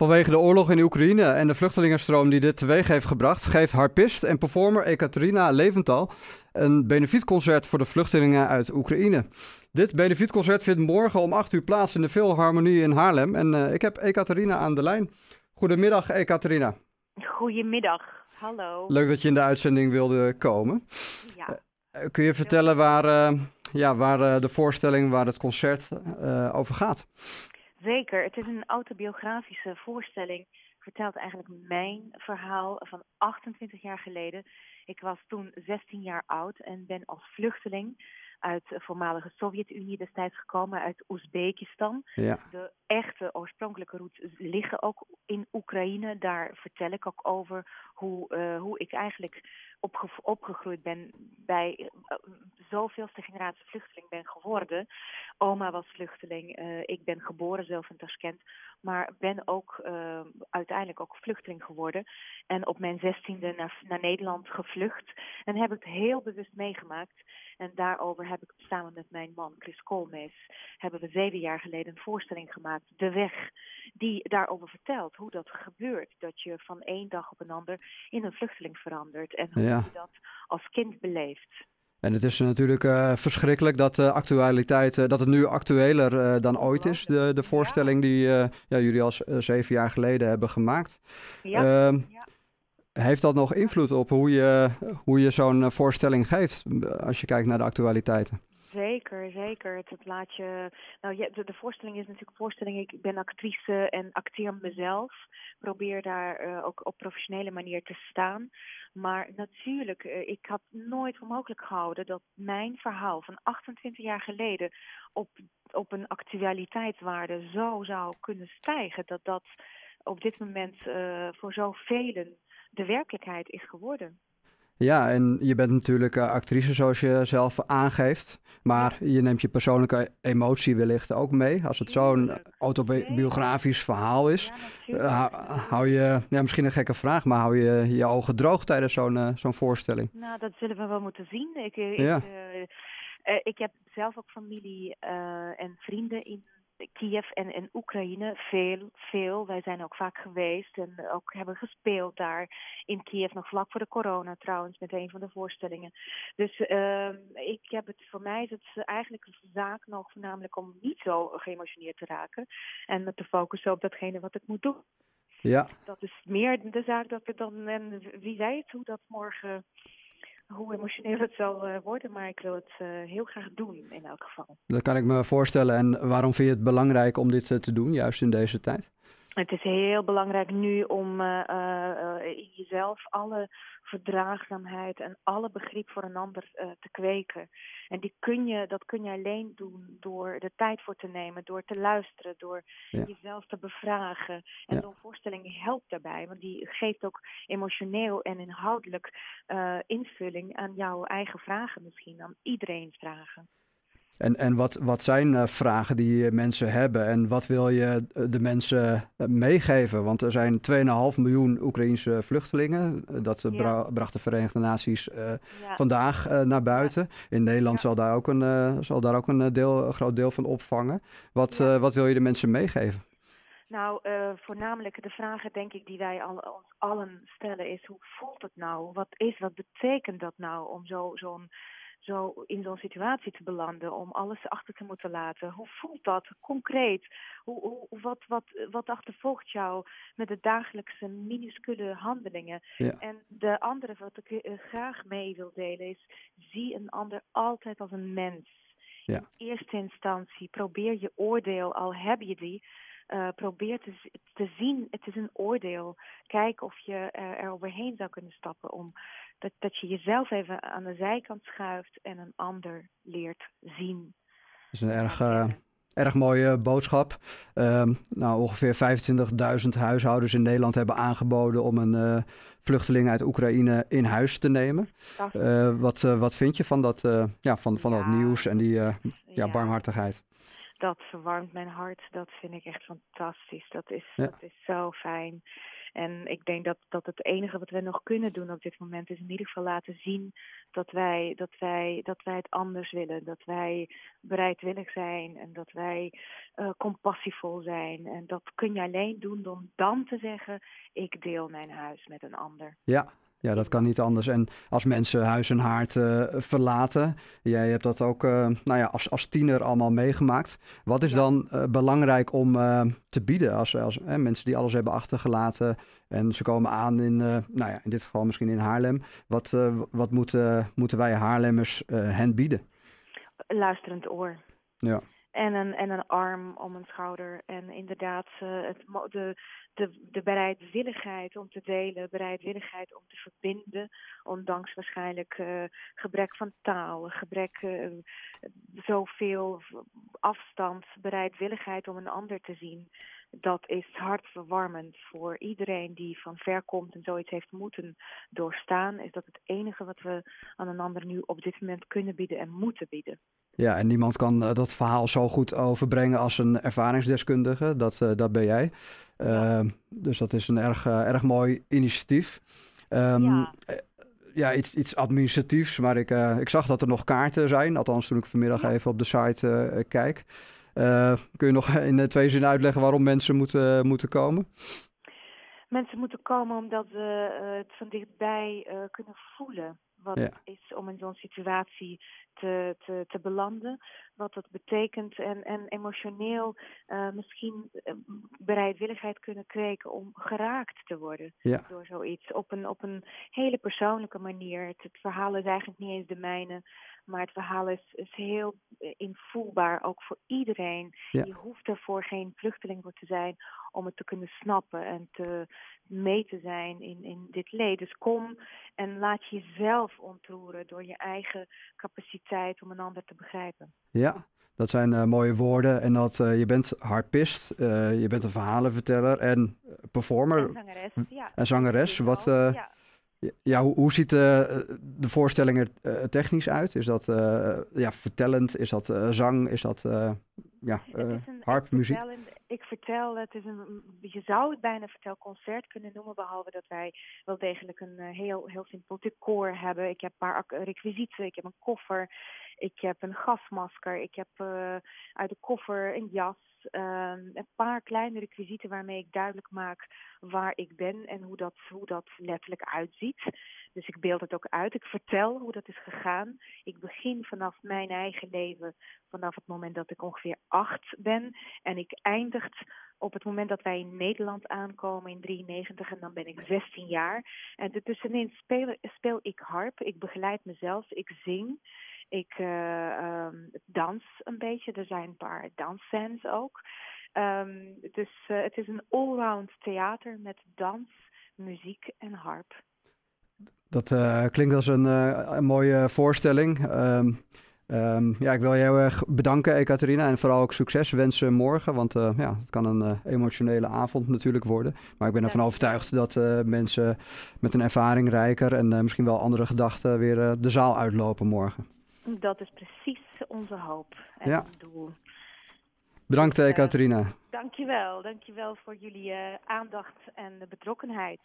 Vanwege de oorlog in Oekraïne en de vluchtelingenstroom die dit teweeg heeft gebracht, geeft harpist en performer Ekaterina Levental een benefietconcert voor de vluchtelingen uit Oekraïne. Dit benefietconcert vindt morgen om 8 uur plaats in de Philharmonie in Haarlem. En uh, ik heb Ekaterina aan de lijn. Goedemiddag, Ekaterina. Goedemiddag, hallo. Leuk dat je in de uitzending wilde komen. Ja. Uh, kun je vertellen waar, uh, ja, waar de voorstelling, waar het concert over gaat? Zeker, het is een autobiografische voorstelling. Vertelt eigenlijk mijn verhaal van 28 jaar geleden. Ik was toen 16 jaar oud en ben als vluchteling uit de voormalige Sovjet-Unie destijds gekomen, uit Oezbekistan. Ja. De echte oorspronkelijke roots liggen ook in Oekraïne. Daar vertel ik ook over hoe, uh, hoe ik eigenlijk opge opgegroeid ben bij uh, zoveelste generatie vluchteling ben geworden. Oma was vluchteling, uh, ik ben geboren zelf in Tashkent, maar ben ook uiteindelijk ook vluchteling geworden. En op mijn zestiende naar, naar Nederland gevlucht. En heb ik het heel bewust meegemaakt. En daarover heb ik samen met mijn man Chris Koolmees, hebben we zeven jaar geleden een voorstelling gemaakt, De Weg, die daarover vertelt hoe dat gebeurt. Dat je van één dag op een ander in een vluchteling verandert en hoe Ja. je dat als kind beleeft. En het is natuurlijk uh, verschrikkelijk dat de actualiteit, uh, dat het nu actueler uh, dan ooit is. De, de voorstelling die ja, jullie al zeven jaar geleden hebben gemaakt. Ja. Ehm, ja. Heeft dat nog invloed op hoe je, hoe je zo'n voorstelling geeft als je kijkt naar de actualiteiten? Zeker, zeker. Het, laat je. Nou, ja, de, voorstelling is natuurlijk voorstelling. Ik ben actrice en acteer mezelf. Probeer daar uh, ook op professionele manier te staan. Maar natuurlijk, uh, ik had nooit voor mogelijk gehouden dat mijn verhaal van 28 jaar geleden op, op een actualiteitswaarde zo zou kunnen stijgen. Dat dat op dit moment uh, voor zoveel de werkelijkheid is geworden. Ja, en je bent natuurlijk uh, actrice zoals je zelf aangeeft. Maar je neemt je persoonlijke emotie wellicht ook mee. Als het zo'n autobiografisch verhaal is. Uh, hou je, ja, misschien een gekke vraag, maar hou je je ogen droog tijdens zo'n uh, zo'n voorstelling? Nou, dat zullen we wel moeten zien. Ik, ik, ja. ik heb zelf ook familie en vrienden in Kiev en, en Oekraïne veel, veel. Wij zijn ook vaak geweest en ook hebben gespeeld daar in Kiev, nog vlak voor de corona trouwens, met een van de voorstellingen. Dus uh, ik heb het, voor mij is het eigenlijk een zaak nog voornamelijk om niet zo geëmotioneerd te raken en me te focussen op datgene wat ik moet doen. Ja. Dat is meer de zaak dat ik dan, en wie weet hoe dat morgen hoe emotioneel het zal uh, worden, maar ik wil het uh, heel graag doen in elk geval. Dat kan ik me voorstellen. En waarom vind je het belangrijk om dit uh, te doen, juist in deze tijd? Het is heel belangrijk nu om in jezelf alle verdraagzaamheid en alle begrip voor een ander te kweken. En die kun je, dat kun je alleen doen door de tijd voor te nemen, door te luisteren, door ja. jezelf te bevragen. En Ja. zo'n voorstelling helpt daarbij, want die geeft ook emotioneel en inhoudelijk invulling aan jouw eigen vragen misschien, aan iedereen's vragen. En, en wat, wat zijn uh, vragen die mensen hebben en wat wil je de mensen meegeven? Want er zijn 2,5 miljoen Oekraïnse vluchtelingen. Dat Ja. bra bracht de Verenigde Naties uh, Ja. vandaag uh, naar buiten. In Nederland Ja. zal daar ook een, zal daar ook een, deel, een groot deel van opvangen. Wat, wat wil je de mensen meegeven? Nou, voornamelijk de vragen denk ik die wij al, ons allen stellen is hoe voelt het nou? Wat is, wat betekent dat nou om zo, zo'n zo in zo'n situatie te belanden, om alles achter te moeten laten. Hoe voelt dat concreet? Hoe, hoe, wat, wat, wat achtervolgt jou met de dagelijkse minuscule handelingen? Ja. En de andere wat ik uh, graag mee wil delen is, zie een ander altijd als een mens. Ja. In eerste instantie probeer je oordeel, al heb je die, uh, probeer te, te zien, het is een oordeel. Kijk of je er, er overheen zou kunnen stappen om dat, dat je jezelf even aan de zijkant schuift en een ander leert zien. Dat is een erg, uh, erg mooie boodschap. Uh, nou, ongeveer 25.000 huishoudens in Nederland hebben aangeboden om een vluchteling uit Oekraïne in huis te nemen. Wat, wat vind je van dat, ja, van, van ja, dat nieuws en die ja. barmhartigheid? Dat verwarmt mijn hart. Dat vind ik echt fantastisch. Dat is, Ja. dat is zo fijn. En ik denk dat, dat het enige wat we nog kunnen doen op dit moment is in ieder geval laten zien dat wij, dat wij, dat wij het anders willen. Dat wij bereidwillig zijn en dat wij uh, compassievol zijn. En dat kun je alleen doen door dan te zeggen: ik deel mijn huis met een ander. Ja, ja, dat kan niet anders. En als mensen huis en haard uh, verlaten, jij hebt dat ook uh, nou ja, als, als tiener allemaal meegemaakt. Wat is ja. dan uh, belangrijk om te bieden als, als mensen die alles hebben achtergelaten en ze komen aan in, nou ja, in dit geval misschien in Haarlem. Wat, wat moeten, moeten wij Haarlemmers hen bieden? Luisterend oor. Ja. En een, en een arm om een schouder. En inderdaad, uh, het, de, de, de bereidwilligheid om te delen, bereidwilligheid om te verbinden, ondanks waarschijnlijk uh, gebrek van taal, gebrek uh, zoveel afstand, bereidwilligheid om een ander te zien. Dat is hartverwarmend voor iedereen die van ver komt en zoiets heeft moeten doorstaan. Is dat het enige wat we aan een ander nu op dit moment kunnen bieden en moeten bieden. Ja, en niemand kan uh, dat verhaal zo goed overbrengen als een ervaringsdeskundige. Dat, uh, dat ben jij. Uh, dus dat is een erg, erg mooi initiatief. Um, ja. ja, iets, iets administratiefs, maar ik, ik zag dat er nog kaarten zijn. Althans, toen ik vanmiddag ja. even op de site kijk. Kun je nog in twee zinnen uitleggen waarom mensen moeten, moeten komen? Mensen moeten komen omdat we het van dichtbij kunnen voelen wat ja. het is om in zo'n situatie te, te, te belanden. Wat dat betekent en, en emotioneel uh, misschien bereidwilligheid kunnen kweken om geraakt te worden ja. door zoiets. Op een, op een hele persoonlijke manier. Het, het, verhaal is eigenlijk niet eens de mijne. Maar het verhaal is, is heel invoelbaar, ook voor iedereen. Ja. Je hoeft ervoor geen vluchteling voor te zijn om het te kunnen snappen en te mee te zijn in, in dit leed. Dus kom en laat jezelf ontroeren door je eigen capaciteit om een ander te begrijpen. Ja, dat zijn uh, mooie woorden. En dat uh, je bent harpist, uh, je bent een verhalenverteller en performer. En zangeres, ja. En zangeres. Wat, ja. Ja, hoe, hoe ziet de, de voorstelling er uh, technisch uit? Is dat uh, ja, vertellend? Is dat zang? Is dat ja, harpmuziek? Ik vertel, ik vertel, het is een, je zou het bijna vertelconcert kunnen noemen, behalve dat wij wel degelijk een heel, heel simpel decor hebben. Ik heb een paar requisieten, ik heb een koffer, ik heb een gasmasker, ik heb uit de koffer een jas, een paar kleine requisieten waarmee ik duidelijk maak waar ik ben en hoe dat, hoe dat letterlijk uitziet. Dus ik beeld het ook uit. Ik vertel hoe dat is gegaan. Ik begin vanaf mijn eigen leven, vanaf het moment dat ik ongeveer acht ben. En ik eindigt op het moment dat wij in Nederland aankomen in 93 en dan ben ik 16 jaar. En ertussenin speel, speel ik harp, ik begeleid mezelf, ik zing. Ik uh, um, dans een beetje. Er zijn een paar dansscènes ook. Um, dus uh, het is een allround theater met dans, muziek en harp. Dat uh, klinkt als een, een mooie voorstelling. Um, Um, ja, ik wil je heel erg bedanken, Ekaterina. En vooral ook succes wensen morgen. Want ja, het kan een emotionele avond natuurlijk worden. Maar ik ben ervan overtuigd dat mensen met een ervaring rijker en misschien wel andere gedachten weer de zaal uitlopen morgen. Dat is precies onze hoop en ja. ons doel. Bedankt, dus, Ekaterina. Dankjewel. Dankjewel voor jullie aandacht en betrokkenheid.